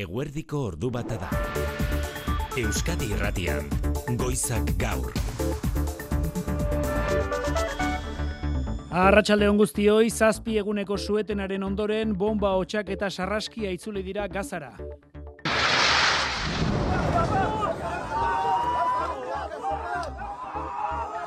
Eguerdiko ordu bata da. Euskadi Irratian, Goizak Gaur. Arratsaldeon guztioi, zazpi eguneko suetenaren ondoren bomba hotxak eta sarraskia itzuli dira gazara.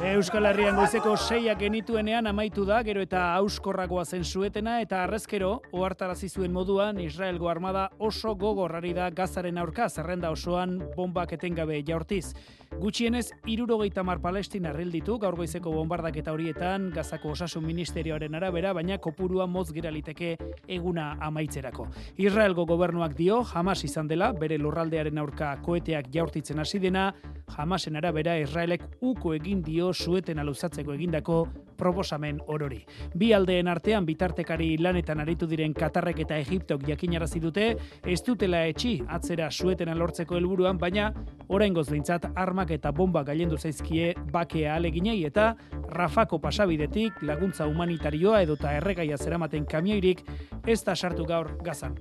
Euskal Herrian goizeko seiak genituenean amaitu da, gero eta auskorragoa zen suetena, eta arrezkero, ohartarazi zuen moduan, Israelgo armada oso gogorrari da gazaren aurka, zerrenda osoan bombak etengabe jaurtiz. Gutxienez, irurogeita mar palestina ditu gaur goizeko bombardak eta horietan, gazako osasun ministerioaren arabera, baina kopurua motz giraliteke eguna amaitzerako. Israelgo gobernuak dio, jamas izan dela, bere lurraldearen aurka koeteak jaurtitzen hasi dena, jamasen arabera Israelek uko egin dio sueten aluzatzeko egindako proposamen orori. Bi aldeen artean bitartekari lanetan aritu diren Katarrek eta Egiptok jakinarazi dute, ez dutela etxi atzera sueten alortzeko helburuan, baina oraingoz behintzat armak eta bomba gailendu zaizkie bakea aleginei eta Rafako pasabidetik laguntza humanitarioa edota erregaia zeramaten kamioirik ez da sartu gaur gazan.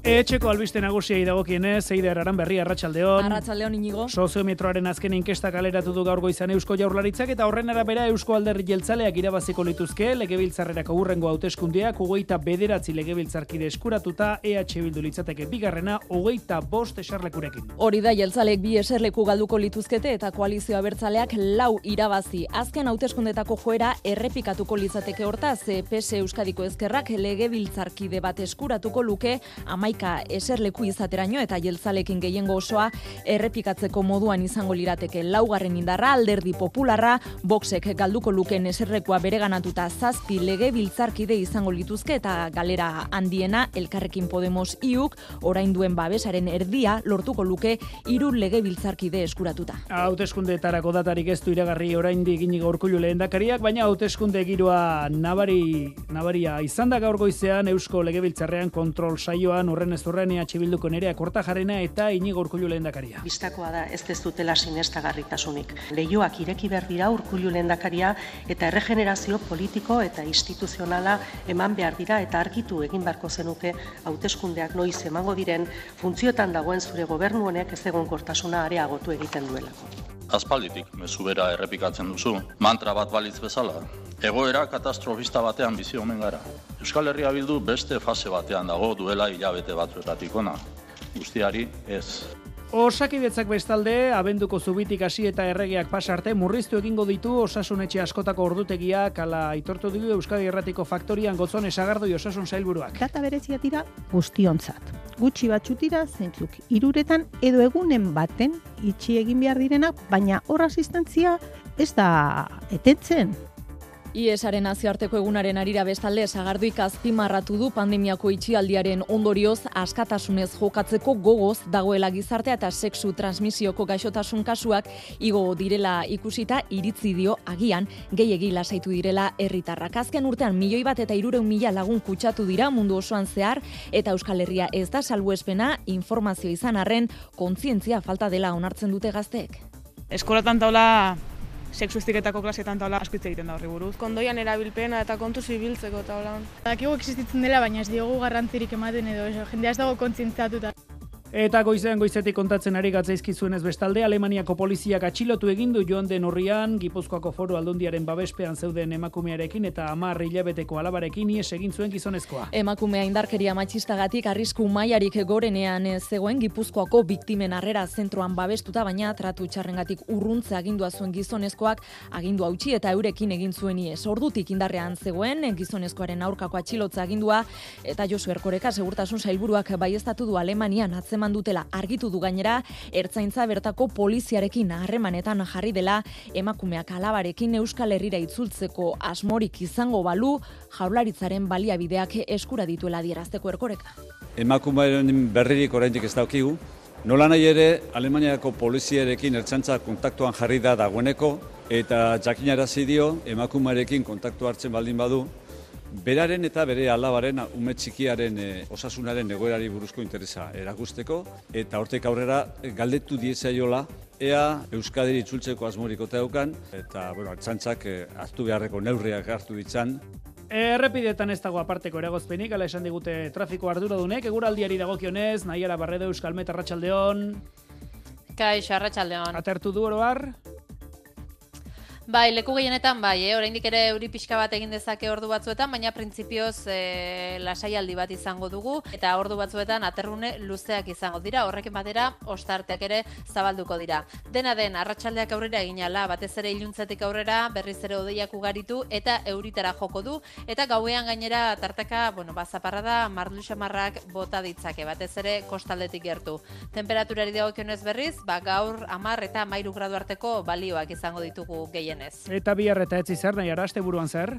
Etxeko albiste nagusiei dagokienez, Eider Aranberri Arratsaldeon. Arratsaldeon inigo. Soziometroaren azken inkesta kaleratu du gaur goizan Eusko Jaurlaritzak eta horren arabera Eusko Alderri Jeltzaleak irabaziko lituzke legebiltzarrerako hurrengo hauteskundeak hogeita bederatzi legebiltzarkide eskuratuta EH Bildu litzateke bigarrena hogeita bost eserlekurekin. Hori da jeltzalek bi eserleku galduko lituzkete eta koalizio abertzaleak lau irabazi. Azken hauteskundetako joera errepikatuko litzateke hortaz, PS Euskadiko ezkerrak legebiltzarkide bat eskuratuko luke amaika eserleku izateraino eta jeltzalekin gehiengo osoa errepikatzeko moduan izango lirateke laugarren indarra alderdi popularra, boxek galduko luken eserlekua bereganatuta zazpi lege biltzarkide izango lituzke eta galera handiena elkarrekin Podemos iuk orain duen babesaren erdia lortuko luke hiru lege biltzarkide eskuratuta. Hauteskundeetarako datarik ez du iragarri orain digini gaurkulu lehendakariak, baina hauteskunde giroa nabari, nabaria izan da gaur goizean Eusko Legebiltzarrean kontrol saioan horren ez horren EH Bilduko nerea kortajarena eta inigo urkullu lehendakaria. Bistakoa da ez ez dutela sinestagarritasunik. Leioak ireki behar dira urkullu lehendakaria eta erregenerazio politiko eta instituzionala eman behar dira eta argitu egin beharko zenuke hauteskundeak noiz emango diren funtziotan dagoen zure gobernu honek ez egon kortasuna areagotu egiten duelako. Aspalditik mezu bera errepikatzen duzu, mantra bat balitz bezala. Egoera katastrofista batean bizi omen gara. Euskal Herria bildu beste fase batean dago duela hilabete batzuetatik ona. Guztiari ez. Osakidetzak bestalde, abenduko zubitik hasi eta erregeak pasarte, murriztu egingo ditu osasunetxe askotako ordutegiak, ala aitortu dugu Euskadi Erratiko Faktorian gotzon esagardoi osasun zailburuak. Data berezia dira guztionzat. Gutxi batxutira zentzuk iruretan edo egunen baten itxi egin behar direnak, baina hor asistentzia ez da etetzen. IESaren nazioarteko egunaren arira bestalde sagarduik azpimarratu du pandemiako itxialdiaren ondorioz askatasunez jokatzeko gogoz dagoela gizartea eta sexu transmisioko gaixotasun kasuak igo direla ikusita iritzi dio agian gehiegi lasaitu direla herritarrak. Azken urtean milioi bat eta irureun mila lagun kutsatu dira mundu osoan zehar eta Euskal Herria ez da salbuespena informazio izan arren kontzientzia falta dela onartzen dute gazteek. Eskolatan taula sexu estiketako klasetan taula asko hitz egiten da horri buruz. Kondoian erabilpena eta kontu zibiltzeko taula. Dakigu existitzen dela, baina ez diogu garrantzirik ematen edo eso, jendea ez dago kontzientziatuta. Eta goizean goizetik kontatzen ari gatzaizkizuenez bestalde, Alemaniako poliziak atxilotu egin du joan den horrian, Gipuzkoako foru aldundiaren babespean zeuden emakumearekin eta amar hilabeteko alabarekin ies egin zuen gizonezkoa. Emakumea indarkeria matxistagatik arrisku mailarik gorenean zegoen Gipuzkoako biktimen harrera zentroan babestuta, baina tratu txarrengatik urruntze agindua zuen gizonezkoak agindu hautsi eta eurekin egin zuen ies. Ordutik indarrean zegoen gizonezkoaren aurkako atxilotza agindua eta Josu Erkoreka segurtasun sailburuak baiestatu du Alemanian atzen atzeman dutela argitu du gainera, ertzaintza bertako poliziarekin harremanetan jarri dela emakumeak alabarekin Euskal Herrira itzultzeko asmorik izango balu, jaularitzaren baliabideak eskura dituela dierazteko erkoreka. Emakumearen berririk oraindik ez daukigu, Nola nahi ere, Alemaniako poliziarekin ertzantza kontaktuan jarri da dagoeneko, eta jakinarazi dio, emakumearekin kontaktu hartzen baldin badu, beraren eta bere alabaren ume txikiaren e, osasunaren egoerari buruzko interesa erakusteko eta hortek aurrera galdetu diezaiola ea Euskadiri itzultzeko asmorik daukan eta bueno, artsantzak eh, hartu beharreko neurriak hartu ditzan. Errepidetan ez dago aparteko eragozpenik, ala esan digute trafiko arduradunek, eguraldiari dagokionez, nahiara barredo Euskalmet Arratxaldeon. Kaixo, Arratxaldeon. Atertu du oroar? Bai, leku gehienetan bai, eh? oraindik ere euri pixka bat egin dezake ordu batzuetan, baina printzipioz e, lasaialdi bat izango dugu eta ordu batzuetan aterrune luzeak izango dira. Horrekin batera ostarteak ere zabalduko dira. Dena den arratsaldeak aurrera eginala, batez ere iluntzetik aurrera berriz ere odeiak ugaritu eta euritara joko du eta gauean gainera tarteka, bueno, ba zaparrada marlu xamarrak bota ditzake, batez ere kostaldetik gertu. Temperaturari dagokionez berriz, ba gaur 10 eta 13 gradu arteko balioak izango ditugu gehien Eta bihar eta etzi zer nahi araste buruan zer?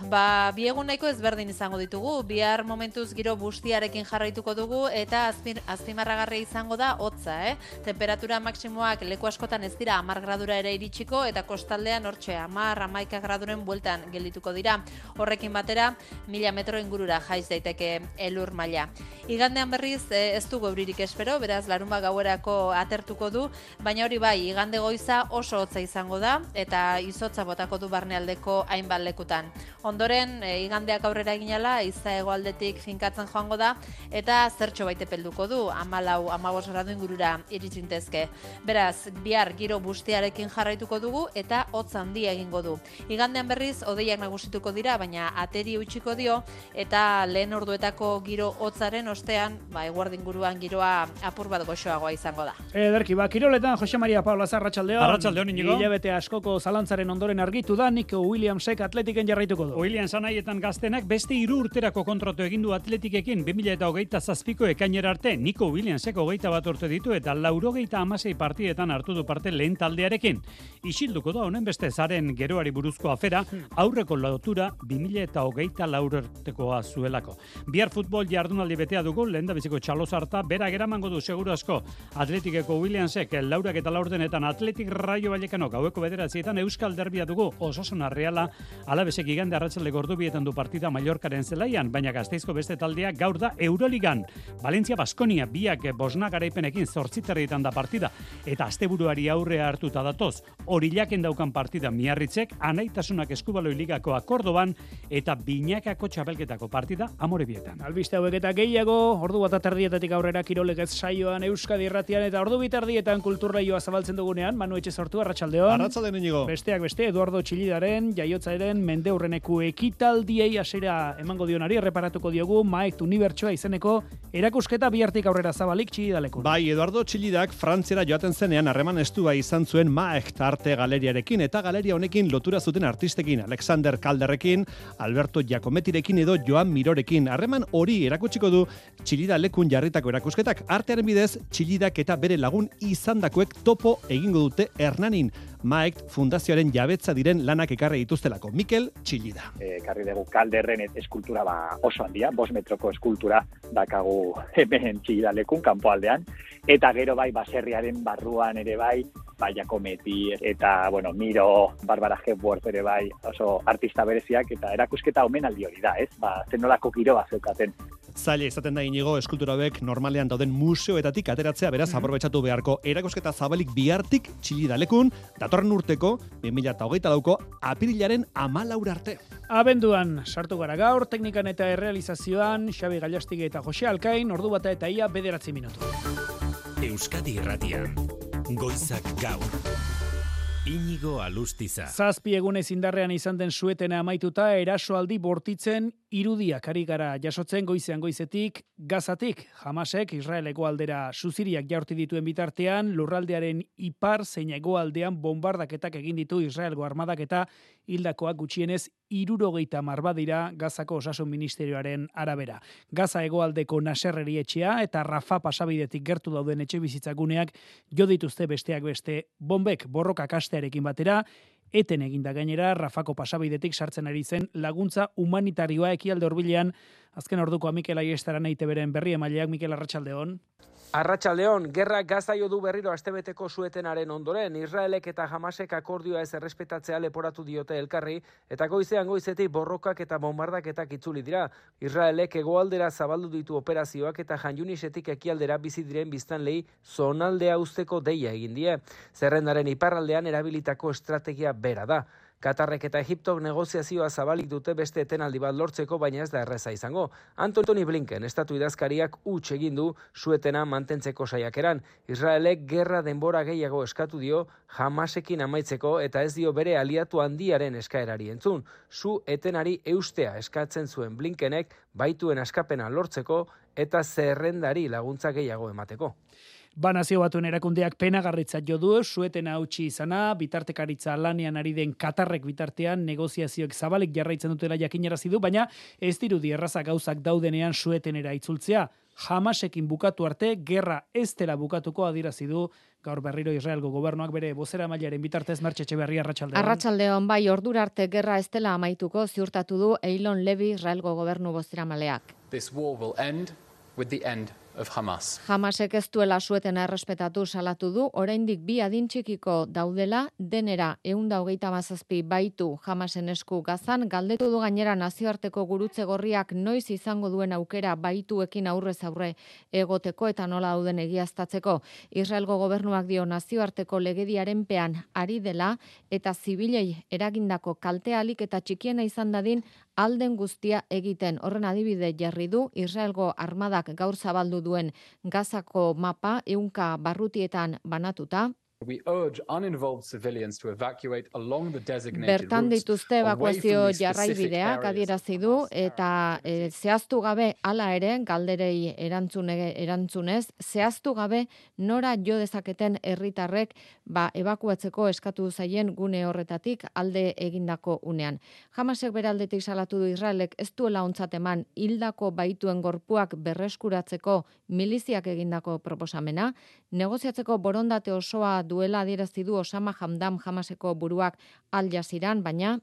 Ba, bi egun nahiko ezberdin izango ditugu. Bihar momentuz giro bustiarekin jarraituko dugu eta azpir, azpimarragarri izango da hotza, eh? Temperatura maksimoak leku askotan ez dira 10 gradura ere iritsiko eta kostaldean hortxe 10 11 graduren bueltan geldituko dira. Horrekin batera, mila metro ingurura jaiz daiteke elur maila. Igandean berriz eh, ez dugu euririk espero, beraz larunba gauerako atertuko du, baina hori bai, igande goiza oso hotza izango da eta izotza botako du barnealdeko hainbat lekutan. Ondoren, e, igandeak aurrera eginala, iza egoaldetik finkatzen joango da, eta zertxo baite pelduko du, amalau, amabos gradu ingurura iritsintezke. Beraz, bihar giro bustiarekin jarraituko dugu, eta hotz handia egingo du. Igandean berriz, odeiak nagusituko dira, baina ateri utxiko dio, eta lehen orduetako giro hotzaren ostean, ba, eguardin guruan giroa apur bat goxoagoa izango da. Ederki, ba, kiroletan Jose Maria Paula Zarratxaldeon. Arratxaldeon, inigo. Hilabete askoko zalantzaren ondoren argitu da, Nico Williamsek atletiken jarraituko du. William Sanaietan gaztenak beste hiru urterako kontratu egin du atletikekin 2008 zazpiko ekainera arte Nico Williamsek hogeita bat urte ditu eta laurogeita amasei partietan hartu du parte lehen taldearekin. Isilduko da honen beste zaren geroari buruzko afera aurreko lotura 2008 laurertekoa zuelako. Bihar futbol jardunaldi betea dugu lehen da biziko txalozarta bera geramango du seguru asko atletikeko Williamsek laurak eta laurdenetan atletik raio bailekano gaueko bederatzietan Euskal Derbia dugu osasuna reala alabesek igande arratsalde gordubietan du partida Mallorcaren zelaian, baina gazteizko beste taldea gaur da Euroligan. Valencia Baskonia biak bosna garaipenekin zortziterrietan da partida, eta asteburuari aurre hartuta datoz, horilaken daukan partida miarritzek, anaitasunak eskubaloi ligako akordoban, eta binakako txapelketako partida amore bietan. Albiste hauek eta gehiago, ordu bat aterdietatik aurrera kirolek ez saioan Euskadi irratian, eta ordu bitardietan kulturraioa zabaltzen dugunean, Manu Etxe sortu, Arratxaldeon. Arratxaldeon inigo. Besteak beste, Eduardo Txilidaren, jaiotzaren, mendeurreneko ekitaldiei hasera emango dionari erreparatuko diogu Maekt Unibertsoa izeneko erakusketa bihartik aurrera zabalik txilidalekun. Bai, Eduardo Txilidak Frantziara joaten zenean harreman estua izan zuen Maekt arte galeriarekin eta galeria honekin lotura zuten artistekin Alexander Calderrekin, Alberto Giacometirekin edo Joan Mirorekin. Harreman hori erakutsiko du Txilidalekun jarritako erakusketak artearen bidez Txilidak eta bere lagun izandakoek topo egingo dute Hernanin. Maekt fundazioaren jabetza diren lanak ekarri dituztelako. Mikel Txillida. E, ekarri dugu kalderren eskultura ba oso handia, bos metroko eskultura dakagu hemen Txillidalekun kanpoaldean. Eta gero bai baserriaren barruan ere bai, bai Jakometi eta bueno, Miro, Barbara Hepworth ere bai, oso artista bereziak eta erakusketa omenaldi hori da, ez? Ba, zenolako giroa zeukaten. Zaila izaten da inigo eskultura hauek normalean dauden museoetatik ateratzea beraz mm aprobetxatu beharko erakusketa zabalik bihartik txilidalekun datorren urteko 2008 lauko apirilaren amalaur arte. Abenduan sartu gara gaur, teknikan eta errealizazioan, Xabi Galastige eta Jose Alkain, ordu bata eta ia bederatzi minutu. Euskadi irratian, goizak gaur. Inigo Alustiza. Zazpi egunez indarrean izan den suetena amaituta erasoaldi bortitzen irudiak ari gara jasotzen goizean goizetik, gazatik, jamasek Israeleko aldera suziriak jaurti dituen bitartean, lurraldearen ipar zein egoaldean bombardaketak egin ditu Israelgo armadak eta hildakoak gutxienez irurogeita marbadira gazako osasun ministerioaren arabera. Gaza egoaldeko naserreri etxea eta Rafa pasabidetik gertu dauden etxe bizitzaguneak jo dituzte besteak beste bombek borroka kastearekin batera, eten eginda gainera Rafako pasabidetik sartzen ari zen laguntza humanitarioa ekialde horbilean. Azken orduko Mikel Aiestaran eite beren berri emaileak. Mikel Arratsaldeon. Arratxaldeon, gerra gazaio du berriro astebeteko suetenaren ondoren, Israelek eta Hamasek akordioa ez errespetatzea leporatu diote elkarri, eta goizean goizetik borrokak eta bombardaketak itzuli dira. Israelek egoaldera zabaldu ditu operazioak eta janjunisetik ekialdera bizi diren biztan lehi zonaldea usteko deia egin die. Zerrendaren iparraldean erabilitako estrategia bera da. Katarrek eta Egiptok negoziazioa zabalik dute beste etenaldi bat lortzeko, baina ez da erreza izango. Antoni Blinken, estatu idazkariak huts egin du suetena mantentzeko saiakeran. Israelek gerra denbora gehiago eskatu dio, jamasekin amaitzeko eta ez dio bere aliatu handiaren eskaerari entzun. Su etenari eustea eskatzen zuen Blinkenek baituen askapena lortzeko eta zerrendari laguntza gehiago emateko. Ba nazio batuen erakundeak penagarritzat jo du, sueten hautsi izana, bitartekaritza lanian ari den Katarrek bitartean negoziazioek zabalik jarraitzen dutela jakinarazi du, baina ez dirudi erraza gauzak daudenean suetenera itzultzea. Hamasekin bukatu arte, gerra ez dela bukatuko adirazi du gaur berriro Israelgo gobernuak bere bozera mailaren bitartez martxetxe berri arratsaldeon. Arratsaldeon bai ordura arte gerra ez dela amaituko ziurtatu du Eilon Levi Israelgo gobernu bozera maleak. This war will end with the end Hamas. Hamasek ez duela sueten errespetatu salatu du, oraindik bi adin txikiko daudela, denera eunda hogeita mazazpi baitu Hamasen esku gazan, galdetu du gainera nazioarteko gurutze gorriak noiz izango duen aukera baituekin aurrez aurre egoteko eta nola dauden egiaztatzeko. Israelgo gobernuak dio nazioarteko legediaren pean ari dela eta zibilei eragindako kaltealik eta txikiena izan dadin alden guztia egiten. Horren adibide jarri du Israelgo armadak gaur zabaldu duen Gazako mapa ehunka barrutietan banatuta Bertan dituzte evakuazio jarraibideak adierazi du eta e, zehaztu gabe hala ere galderei erantzune erantzunez zehaztu gabe nora jo dezaketen herritarrek ba ebakuatzeko eskatu zaien gune horretatik alde egindako unean. Jamasek beraldetik salatu du Israelek ez duela ontzat eman hildako baituen gorpuak berreskuratzeko miliziak egindako proposamena, negoziatzeko borondate osoa duela adierazi du Osama Hamdam Hamaseko buruak Al Jazeeran, baina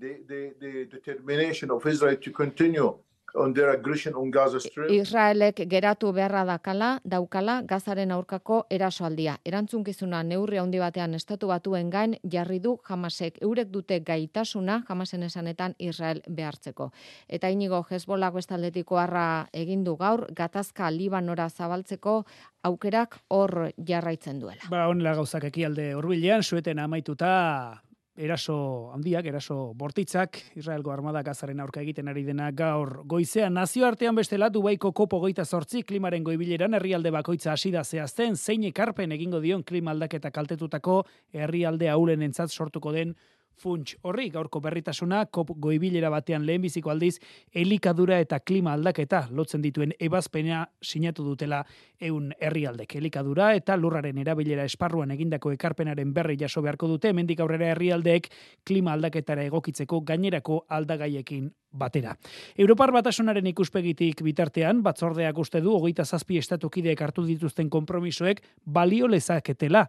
the, the, the determination of Israel to continue on their aggression on Gaza Strip. Israelek geratu beharra dakala, daukala Gazaren aurkako erasoaldia. Erantzunkizuna neurri handi batean estatu batuen gain jarri du Hamasek eurek dute gaitasuna Hamasen esanetan Israel behartzeko. Eta inigo Hezbollah bestaldetik harra egin du gaur gatazka Libanora zabaltzeko aukerak hor jarraitzen duela. Ba, honela gauzak ekialde hurbilean sueten amaituta eraso handiak, eraso bortitzak, Israelgo armada gazaren aurka egiten ari dena gaur goizean. Nazioartean bestela Dubaiko kopo goita sortzi klimaren goibileran herrialde bakoitza hasi da zehazten, zein ekarpen egingo dion klima aldaketa kaltetutako herrialde haulen entzat sortuko den funts horri. Gaurko berritasuna kop goibilera batean lehenbiziko aldiz elikadura eta klima aldaketa lotzen dituen ebazpena sinatu dutela eun herrialdek. Elikadura eta lurraren erabilera esparruan egindako ekarpenaren berri jaso beharko dute hemendik aurrera herrialdeek klima aldaketara egokitzeko gainerako aldagaiekin batera. Europar batasunaren ikuspegitik bitartean, batzordeak uste du, hogeita zazpi estatukideek hartu dituzten konpromisoek balio lezaketela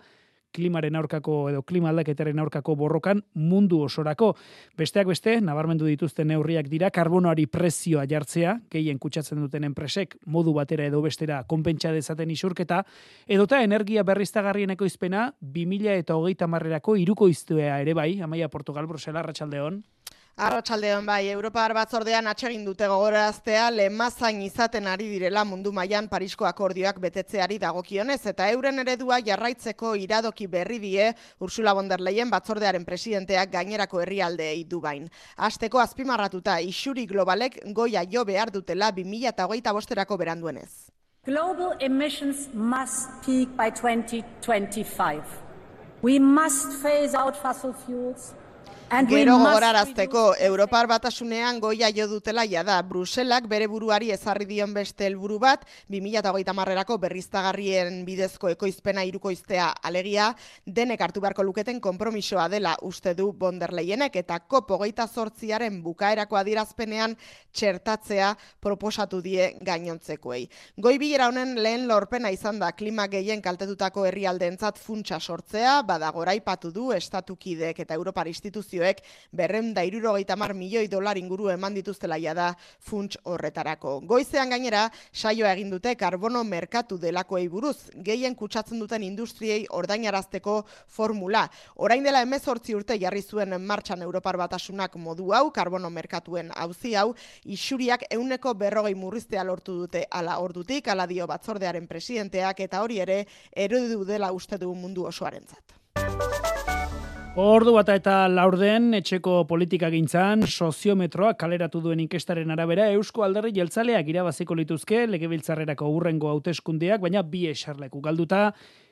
klimaren aurkako edo klima aldaketaren aurkako borrokan mundu osorako. Besteak beste, nabarmendu dituzten neurriak dira, karbonoari prezioa jartzea, gehien kutsatzen duten enpresek, modu batera edo bestera konpentsa dezaten isurketa, edota energia berriztagarrieneko izpena, 2000 eta hogeita marrerako iruko iztuea ere bai, Amaia Portugal, Brusela, Ratxaldeon. Arratsaldeon bai, Europar batzordean atsegin dute gogoraztea lemazain izaten ari direla mundu mailan Parisko akordioak betetzeari dagokionez eta euren eredua jarraitzeko iradoki berri die Ursula von der Leyen batzordearen presidenteak gainerako herrialdeei du bain. Asteko azpimarratuta isuri globalek goia jo behar dutela 2025erako beranduenez. Global emissions must peak by 2025. We must phase out fossil fuels. Gero gogorarazteko, Europar batasunean goia jo dutela da Bruselak bere buruari ezarri dion beste helburu bat, 2008 marrerako berriztagarrien bidezko ekoizpena irukoiztea alegia, denek hartu beharko luketen konpromisoa dela uste du bonderleienek, eta kopo goita sortziaren bukaerako adirazpenean txertatzea proposatu die gainontzekoei. Goi bilera honen lehen lorpena izan da klima gehien kaltetutako herrialdeentzat funtsa sortzea, badagoraipatu du estatukidek eta Europar instituzio fundazioek berren da irurogeita mar milioi dolar inguru eman dituztela da funts horretarako. Goizean gainera, saioa egin dute karbono merkatu delakoei buruz, gehien kutsatzen duten industriei ordainarazteko formula. Orain dela emezortzi urte jarri zuen martxan Europar batasunak modu hau, karbono merkatuen hauzi hau, isuriak euneko berrogei murriztea lortu dute ala ordutik, ala dio batzordearen presidenteak eta hori ere erudu dela uste du mundu osoarentzat. Ordu bata eta laurden etxeko politika gintzan soziometroak kaleratu duen inkestaren arabera Eusko Alderri Jeltzaleak irabaziko lituzke legebiltzarrerako urrengo hauteskundeak baina bi esarleku galduta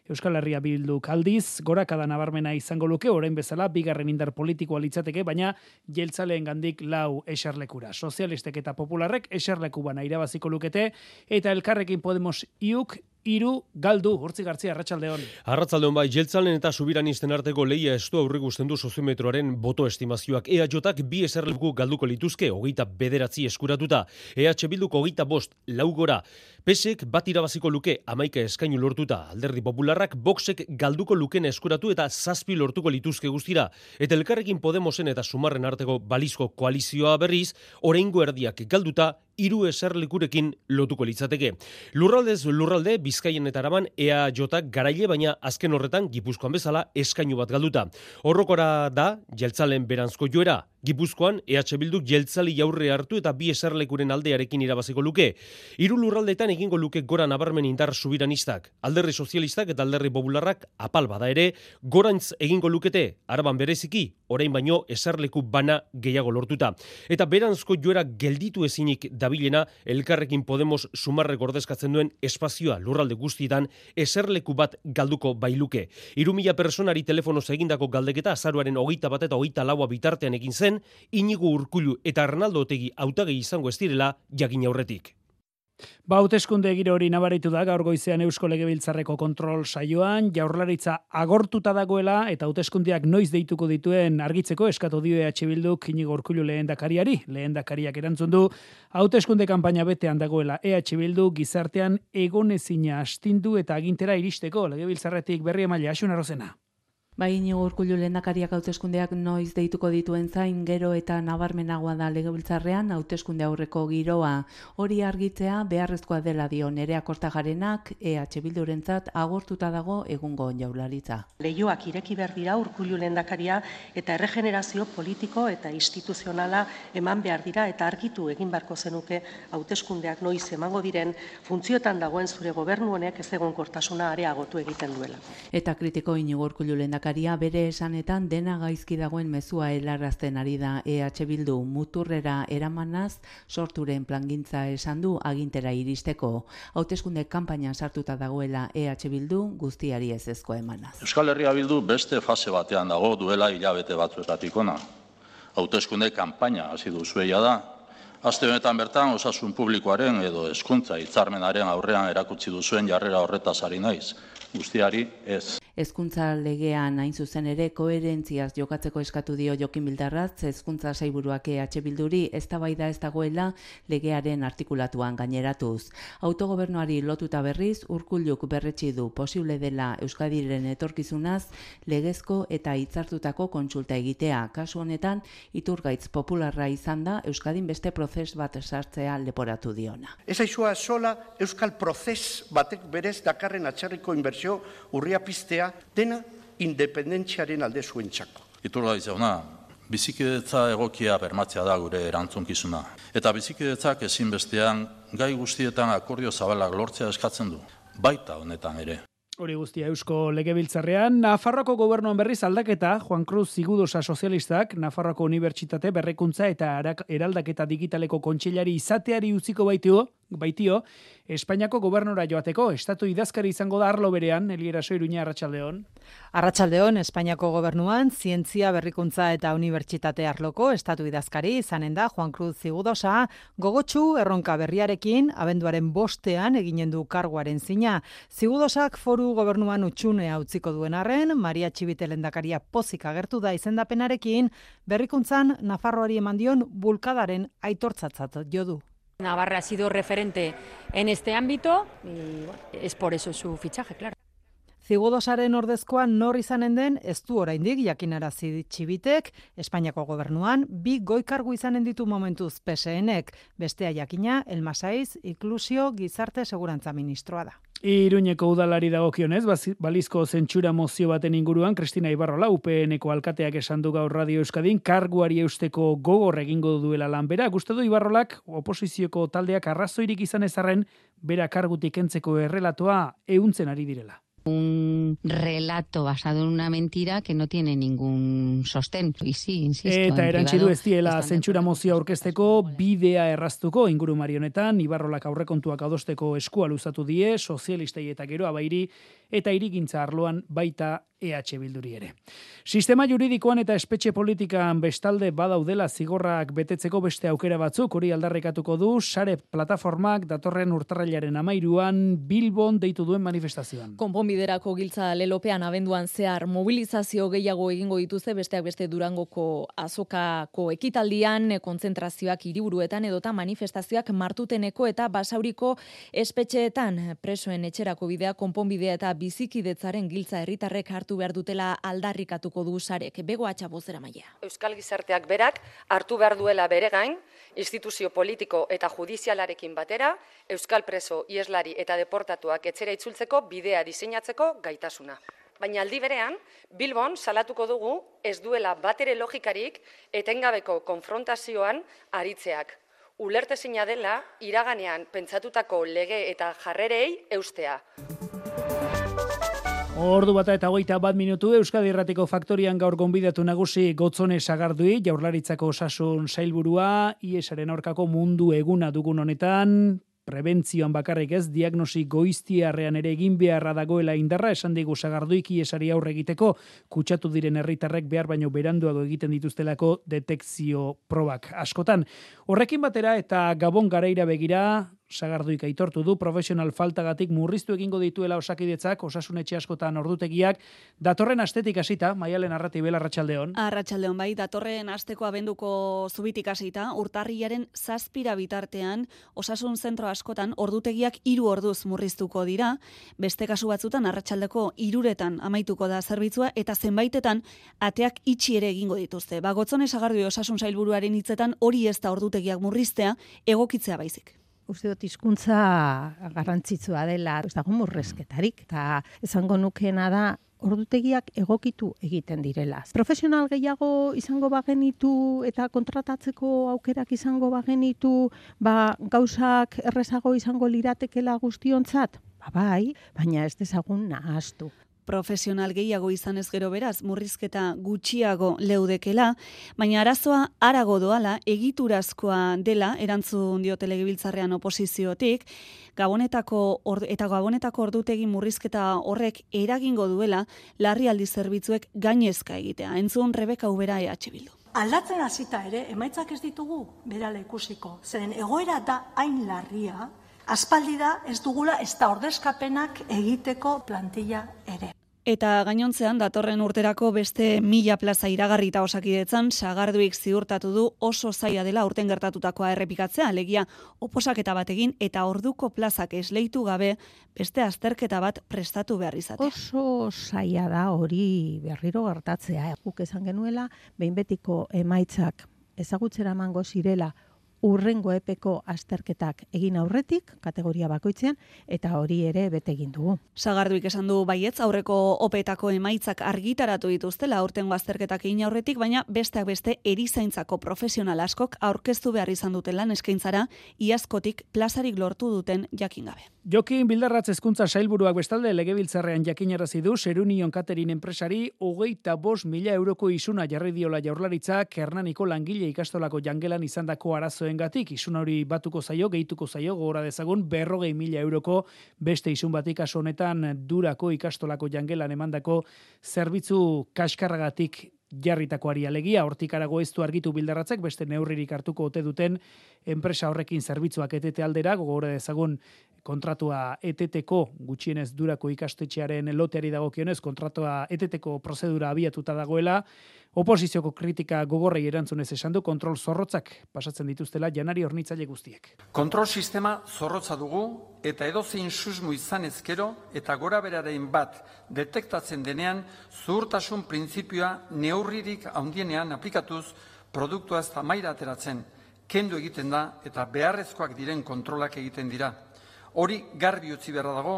Euskal Herria Bildu kaldiz, gorakada nabarmena izango luke, orain bezala, bigarren indar politikoa litzateke, baina jeltzaleen gandik lau esarlekura. Sozialistek eta popularrek esarleku bana irabaziko lukete, eta elkarrekin Podemos iuk iru galdu, hortzi gartzia, arratsaldeon. Arratsaldeon bai, jeltzalen eta subiranisten arteko leia estu aurrik du soziometroaren boto estimazioak. EH bi eserleku galduko lituzke, hogeita bederatzi eskuratuta. EH Bilduko hogeita bost, laugora. Pesek bat irabaziko luke amaika eskainu lortuta. Alderdi Popularrak boxek galduko luken eskuratu eta zazpi lortuko lituzke guztira. Eta elkarrekin Podemosen eta Sumarren arteko balizko koalizioa berriz, oraingo erdiak galduta hiru eserlekurekin lotuko litzateke. Lurraldez lurralde Bizkaien eta Araban ea jotak garaile baina azken horretan Gipuzkoan bezala eskainu bat galduta. Horrokora da jeltzalen berantzko joera Gipuzkoan EH Bilduk jeltzali jaurre hartu eta bi eserlekuren aldearekin irabaziko luke. Hiru lurraldetan egingo luke gora nabarmen indar subiranistak. Alderri sozialistak eta alderri popularrak apal bada ere, gorantz egingo lukete, araban bereziki, orain baino eserleku bana gehiago lortuta. Eta beranzko joera gelditu ezinik dabilena, elkarrekin Podemos sumarre gordezkatzen duen espazioa lurralde guztietan eserleku bat galduko bailuke. Iru mila personari telefonoz egindako galdeketa azaruaren hogeita bat eta hogeita laua bitartean egin zen, zen Inigo Urkullu eta Arnaldo Otegi hautagei izango ez direla jakin aurretik. Ba, hauteskunde giro hori nabaritu da gaur goizean Eusko Legebiltzarreko kontrol saioan, jaurlaritza agortuta dagoela eta hauteskundeak noiz deituko dituen argitzeko eskatu dio EH Bildu Inigo Urkullu lehendakariari, lehendakariak erantzun du hauteskunde kanpaina betean dagoela EH Bildu gizartean egonezina astindu eta agintera iristeko Legebiltzarretik berri emaila Asun Arrozena. Bai, inigo urkullu lehendakariak hauteskundeak noiz deituko dituen zain gero eta nabarmenagoa da legebiltzarrean hauteskunde aurreko giroa. Hori argitzea beharrezkoa dela dio nerea kortagarenak EH Bildurentzat agortuta dago egungo jaularitza. Leioak ireki behar dira urkullu lehendakaria eta erregenerazio politiko eta instituzionala eman behar dira eta argitu egin barko zenuke hauteskundeak noiz emango diren funtziotan dagoen zure gobernu honek ez egon kortasuna areagotu egiten duela. Eta kritiko inigo urkullu lehendakaria lehendakaria bere esanetan dena gaizki dagoen mezua helarrazten ari da EH Bildu muturrera eramanaz sorturen plangintza esan du agintera iristeko. Hauteskunde kanpainan sartuta dagoela EH Bildu guztiari ez ezko emanaz. Euskal Herria Bildu beste fase batean dago duela hilabete batzuetatik ona. Hauteskunde kanpaina hasi duzueia da, Aste honetan bertan osasun publikoaren edo hezkuntza hitzarmenaren aurrean erakutsi duzuen jarrera horretaz ari naiz. Guztiari ez. Hezkuntza legean hain zuzen ere koherentziaz jokatzeko eskatu dio Jokin Bildarratz hezkuntza saiburuak EH Bilduri eztabaida ez dagoela legearen artikulatuan gaineratuz. Autogobernuari lotuta berriz urkulluk berretsi du posible dela Euskadiren etorkizunaz legezko eta hitzartutako kontsulta egitea. Kasu honetan iturgaitz popularra izan da Euskadin beste prozes bat sartzea leporatu diona. Ez aizua sola Euskal prozes batek berez dakarren atxarriko inbertsio urria piztea dena independentziaren alde zuen txako. Iturra izauna, bizikidetza egokia bermatzea da gure erantzunkizuna. Eta bizikidetzak ezinbestean gai guztietan akordio zabalak lortzea eskatzen du. Baita honetan ere. Hori guztia Eusko Legebiltzarrean, Nafarroko gobernuan berriz aldaketa, Juan Cruz Zigudosa sozialistak, Nafarroko Unibertsitate berrekuntza eta eraldaketa digitaleko kontxellari izateari utziko baitio, baitio, Espainiako gobernora joateko, estatu idazkari izango da arlo berean, Eliera Soiruña Arratxaldeon. Arratxaldeon, Espainiako gobernuan, zientzia berrikuntza eta unibertsitate arloko, estatu idazkari izanen da, Juan Cruz Zigudosa, gogotsu erronka berriarekin, abenduaren bostean eginen du karguaren zina. Zigudosak foru gobernuan utxunea utziko duen arren, Maria Txibite lendakaria pozik agertu da izendapenarekin, berrikuntzan Nafarroari eman dion bulkadaren aitortzatzat jo du. Navarra ha sido referente en este ámbito y es por eso su fichaje, claro. Zigudosaren ordezkoa nor izanen den ez du oraindik jakinarazi txibitek, Espainiako gobernuan bi goikargu izanen ditu momentuz PSNek, bestea jakina Elmasaiz Inklusio Gizarte Segurantza Ministroa da. Iruñeko udalari dagokionez, balizko zentsura mozio baten inguruan, Kristina Ibarrola, UPN-eko alkateak esan du gaur Radio Euskadin, karguari eusteko gogor egingo duela lanbera. Guste du Ibarrolak, oposizioko taldeak arrazoirik izan ezarren, bera kargutik entzeko errelatoa euntzen ari direla un relato basado en una mentira que no tiene ningún sostén. Y sí, insisto, Eta erantzi du ez diela zentsura mozio aurkezteko bidea erraztuko inguru marionetan, Ibarrolak aurrekontuak adosteko eskua luzatu die, sozialistei eta gero abairi, eta irigintza arloan baita EH Bilduri ere. Sistema juridikoan eta espetxe politikan bestalde badaudela zigorrak betetzeko beste aukera batzuk, hori aldarrekatuko du, sare plataformak datorren urtarrailaren amairuan Bilbon deitu duen manifestazioan. Konponbiderako giltza lelopean abenduan zehar mobilizazio gehiago egingo dituzte besteak beste durangoko azokako ekitaldian, kontzentrazioak hiriburuetan edota manifestazioak martuteneko eta basauriko espetxeetan presoen etxerako bidea konponbidea eta bizikidetzaren giltza herritarrek hartu behar dutela aldarrikatuko du sarek. Bego atxabozera maia. Euskal gizarteak berak hartu behar duela bere gain, instituzio politiko eta judizialarekin batera, Euskal preso, ieslari eta deportatuak etxera itzultzeko bidea diseinatzeko gaitasuna. Baina aldi berean, Bilbon salatuko dugu ez duela batere logikarik etengabeko konfrontazioan aritzeak. Ulertezina dela, iraganean pentsatutako lege eta jarrerei eustea. Ordu bata eta hogeita bat minutu Euskadi Erratiko Faktorian gaur gonbidatu nagusi gotzone sagardui, jaurlaritzako osasun sailburua, iesaren aurkako mundu eguna dugun honetan, prebentzioan bakarrik ez diagnosi goiztiarrean ere egin beharra dagoela indarra esan digu sagarduiki esari aurre egiteko kutsatu diren herritarrek behar baino beranduago egiten dituztelako detekzio probak askotan. Horrekin batera eta gabon garaira begira sagarduik aitortu du profesional faltagatik murriztu egingo dituela osakidetzak osasunetxe askotan ordutegiak. Datorren astetik hasita maialen arratibel arratsaldeon arratsaldeon bai datorren asteko abenduko zubitik hasita urtarrilaren zazpira bitartean osasun zentro askotan ordutegiak hiru orduz murriztuko dira. Beste kasu batzutan arratsaldeko hiruretan amaituko da zerbitzua eta zenbaitetan ateak itxi ere egingo dituzte. Bagotzone sagardu osasun sailburuaren hitzetan hori ez da ordutegiak murriztea egokitzea baizik uste dut hizkuntza garrantzitsua dela, ez dago murrezketarik, eta esango nukeena da, ordutegiak egokitu egiten direla. Profesional gehiago izango bagenitu eta kontratatzeko aukerak izango bagenitu, ba, gauzak errezago izango liratekela guztiontzat? Ba, bai, baina ez dezagun nahaztu profesional gehiago izan ez gero beraz, murrizketa gutxiago leudekela, baina arazoa arago doala, egiturazkoa dela, erantzun dio telegibiltzarrean oposiziotik, gabonetako eta gabonetako ordutegi murrizketa horrek eragingo duela, larri aldi zerbitzuek gainezka egitea. Entzun Rebeka Ubera EH Bildu. Aldatzen hasita ere, emaitzak ez ditugu berala ikusiko. Zeren egoera da hain larria, aspaldi da ez dugula ez da ordezkapenak egiteko plantilla ere. Eta gainontzean datorren urterako beste mila plaza iragarrita osakidetzan, sagarduik ziurtatu du oso zaila dela urten gertatutakoa errepikatzea, alegia oposaketa bat egin eta orduko plazak esleitu gabe beste azterketa bat prestatu behar izatea. Oso zaila da hori berriro gertatzea. Guk esan genuela, behin betiko emaitzak ezagutzera mango zirela urrengo epeko azterketak egin aurretik, kategoria bakoitzean, eta hori ere bete egin dugu. Sagarduik esan du baietz aurreko opetako emaitzak argitaratu dituztela urtengo azterketak egin aurretik, baina besteak beste erizaintzako profesional askok aurkeztu behar izan dutela eskaintzara iazkotik plazarik lortu duten jakin gabe. Jokin bildarratz ezkuntza sailburuak bestalde legebiltzarrean jakinarazi du Serunion Katerin enpresari hogeita bos mila euroko isuna jarri diola jaurlaritzak Hernaniko langile ikastolako jangelan izandako arazo gatik, isun hori batuko zaio, gehituko zaio, gora dezagun, berrogei mila euroko beste isun batik aso honetan durako ikastolako jangelan emandako zerbitzu kaskarragatik jarritakoari alegia, hortik arago ez du argitu bildarratzek, beste neurririk hartuko ote duten enpresa horrekin zerbitzuak etete aldera, gogora dezagun kontratua eteteko gutxienez durako ikastetxearen loteari dagokionez kontratua eteteko prozedura abiatuta dagoela, Oposizioko kritika gogorrei erantzunez esan du kontrol zorrotzak pasatzen dituztela janari hornitzaile guztiek. Kontrol sistema zorrotza dugu eta edozein susmu izan ezkero eta gora beraren bat detektatzen denean zuhurtasun printzipioa neurririk handienean aplikatuz produktua ez da maira ateratzen, kendu egiten da eta beharrezkoak diren kontrolak egiten dira. Hori garbi utzi beharra dago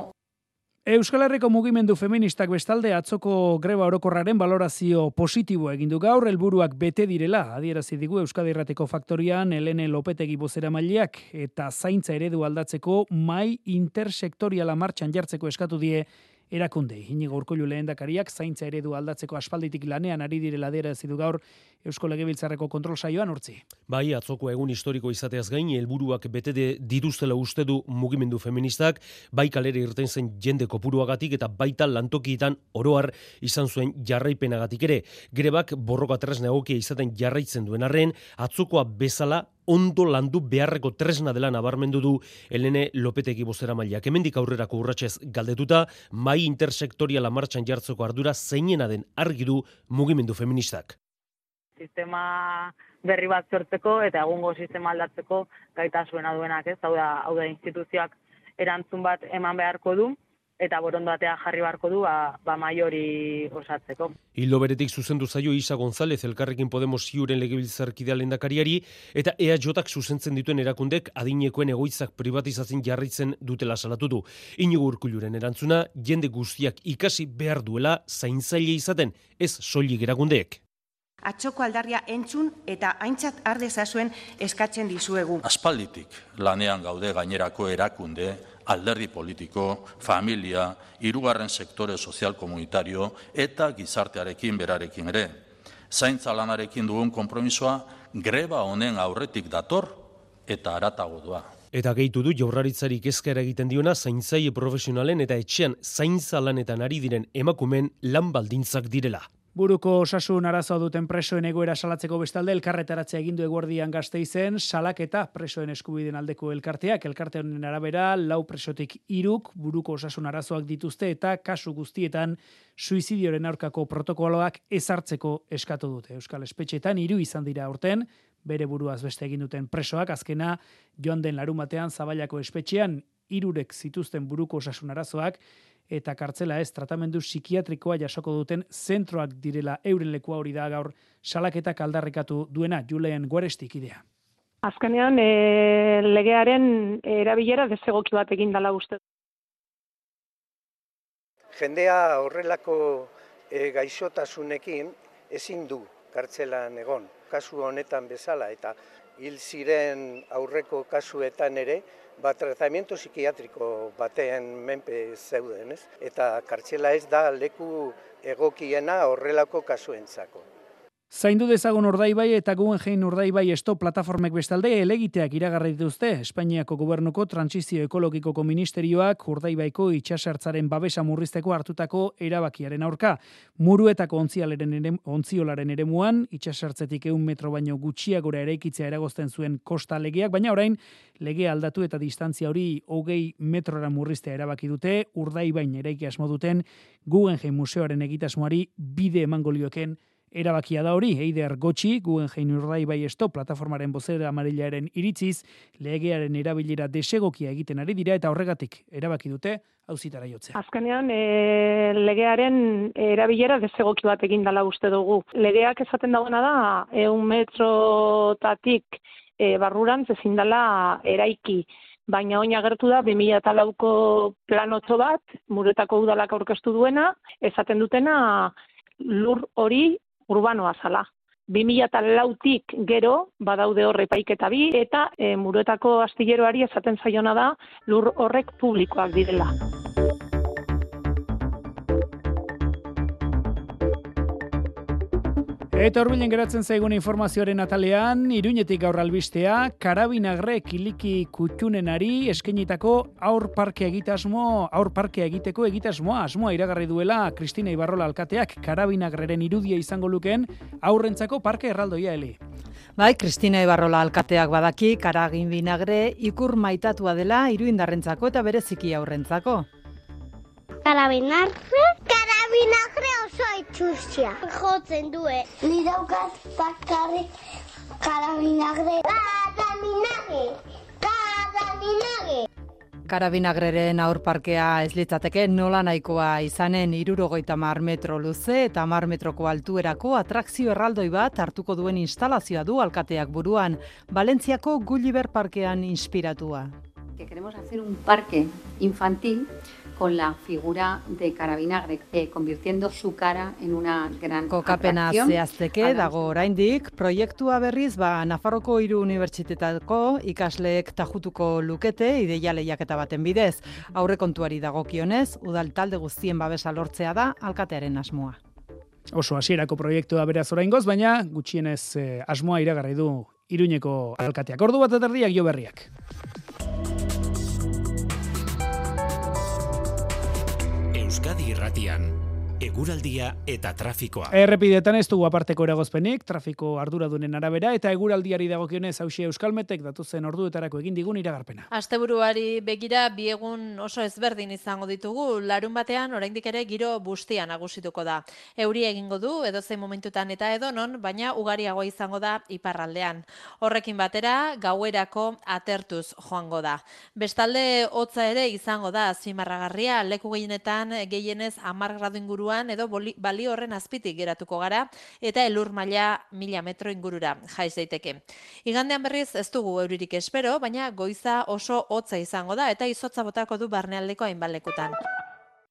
Euskal Herriko mugimendu feministak bestalde atzoko greba orokorraren valorazio positibo egin du gaur helburuak bete direla. Adierazi digu Euskadi Irrateko faktorian Helene Lopetegi bozera maileak eta zaintza eredu aldatzeko mai intersektoriala martxan jartzeko eskatu die erakunde. Inigo Urkullu lehendakariak zaintza eredu aldatzeko aspalditik lanean ari direla dera du gaur Eusko Legebiltzarreko kontrol saioan urtzi. Bai, atzoko egun historiko izateaz gain helburuak bete de dituztela uste du mugimendu feministak, bai kalere irten zen jende kopuruagatik eta baita lantokietan oroar izan zuen jarraipenagatik ere. Grebak borroka tresna egokia izaten jarraitzen duen arren, atzokoa bezala ondo landu beharreko tresna dela nabarmendu du Elene Lopetegi bozera mailak. Hemendik aurrerako urratsez galdetuta, mai intersektoriala martxan jartzeko ardura zeinena den argi du mugimendu feministak. Sistema berri bat sortzeko eta egungo sistema aldatzeko gaitasuena duenak, ez? Hau da, hau da instituzioak erantzun bat eman beharko du eta borondatea jarri barko du ba, ba maiori osatzeko. Hildo beretik zuzendu zaio Isa González elkarrekin Podemos ziuren legebiltzarkidea lendakariari eta EAJak zuzentzen dituen erakundek adinekoen egoitzak privatizatzen jarritzen dutela salatu du. Inigo urkuluren erantzuna jende guztiak ikasi behar duela zaintzaile izaten ez soilik erakundeek. Atxoko aldarria entzun eta aintzat ardezazuen eskatzen dizuegu. Aspalditik lanean gaude gainerako erakunde alderdi politiko, familia, hirugarren sektore sozial komunitario eta gizartearekin berarekin ere. Zaintza lanarekin dugun konpromisoa greba honen aurretik dator eta aratago doa. Eta gehitu du jaurraritzarik ezkera egiten diona zaintzaile profesionalen eta etxean zaintza lanetan ari diren emakumen lan baldintzak direla. Buruko osasun arazoa duten presoen egoera salatzeko bestalde elkarretaratzea egin du eguerdian gazteizen salaketa presoen eskubiden aldeko elkarteak elkarte honen arabera lau presotik iruk buruko osasun arazoak dituzte eta kasu guztietan suizidioren aurkako protokoloak ezartzeko eskatu dute. Euskal Espetxetan hiru izan dira aurten bere buruaz beste egin duten presoak azkena joan den larumatean zabailako espetxean irurek zituzten buruko osasun arazoak eta kartzela ez tratamendu psikiatrikoa jasoko duten zentroak direla euren lekua hori da gaur salaketak aldarrikatu duena Juleen Guarestik idea. Azkenean e, legearen erabilera desegoki bat egin dela uste. Jendea horrelako e, gaixotasunekin ezin du kartzelan egon. Kasu honetan bezala eta hil ziren aurreko kasuetan ere ba, tratamiento psikiatriko batean menpe zeuden, ez? Eta kartxela ez da leku egokiena horrelako kasuentzako. Zaindu dezagun urdaibai eta Guggenheim urdaibai esto plataformek bestalde elegiteak iragarri dituzte Espainiako gobernuko transizio ekologikoko ministerioak urdaibaiko itxasertzaren babesa murrizteko hartutako erabakiaren aurka. Muruetako ontzialaren ere, ontziolaren ere muan, itxasertzetik eun metro baino gutxiagora eraikitzea eragozten zuen kosta legeak, baina orain lege aldatu eta distantzia hori hogei metrora murriztea erabaki dute, urdaibain eraiki asmo duten Guggenheim museoaren egitasmoari bide emangolioken Erabakia da hori, Eider Gotxi, Guggenheim Urdai bai esto, plataformaren bozera amarillaren iritziz, legearen erabilera desegokia egiten ari dira eta horregatik erabaki dute hauzitara jotzea. Azkenean, e, legearen erabilera desegoki bat egin dela uste dugu. Legeak esaten dagoena da, eun metrotatik e, barruran ezin dela eraiki baina oin agertu da 2004ko planotxo bat, muretako udalak aurkeztu duena, esaten dutena lur hori urbanoa zala. 2004tik gero badaude horre paiketa bi eta e, muruetako astilleroari esaten zaiona da lur horrek publikoak direla. Eta horbilen geratzen zaigun informazioaren atalean, iruñetik gaur albistea, karabinagre kiliki kutxunenari eskenitako aur parke egitasmo, aur parke egiteko egitasmoa, asmoa iragarri duela Kristina Ibarrola alkateak karabinagreren irudia izango luken aurrentzako parke erraldoia heli. Bai, Kristina Ibarrola alkateak badaki, karagin binagre ikur maitatua dela iruindarrentzako eta bereziki aurrentzako. Karabinagre, Karabinagre oso itxusia. Jotzen due. Ni daukat bakarrik karabinagre. Karabinagre. Karabinagre. Karabinagreren aurparkea ez litzateke nola nahikoa izanen irurogeita mar metro luze eta mar metroko altuerako atrakzio erraldoi bat hartuko duen instalazioa du alkateak buruan, Valentziako Gulliver Parkean inspiratua. Que queremos hacer un parque infantil con la figura de Carabinagre, eh, convirtiendo su cara en una gran Kokapena atracción. zehazteke dago oraindik, proiektua berriz ba Nafarroko hiru unibertsitetako ikasleek tajutuko lukete ideia lehiaketa baten bidez. Aurrekontuari dagokionez, udal talde guztien babesa lortzea da alkatearen asmoa. Oso hasierako proiektua beraz oraingoz, baina gutxienez eh, asmoa iragarri du Iruñeko alkateak. Ordu bat eta erdiak jo berriak. Euskadi Irratian, eguraldia eta trafikoa. Errepidetan ez dugu aparteko eragozpenik, trafiko arduradunen arabera, eta eguraldiari dagokionez hausia Euskalmetek datuzen orduetarako egin digun iragarpena. Asteburuari begira bi egun oso ezberdin izango ditugu, larun batean oraindik ere giro bustia nagusituko da. Euri egingo du edozein momentutan eta edonon, baina ugariagoa izango da iparraldean. Horrekin batera, gauerako atertuz joango da. Bestalde hotza ere izango da azpimarragarria, leku gehienetan gehienez 10 gradu inguruan edo boli- balio horren azpitik geratuko gara eta elur maila mila metro ingurura jaiz daiteke. Igandean berriz ez dugu euririk espero, baina goiza oso hotza izango da eta izotza botako du barnealdeko hainbat lekutan.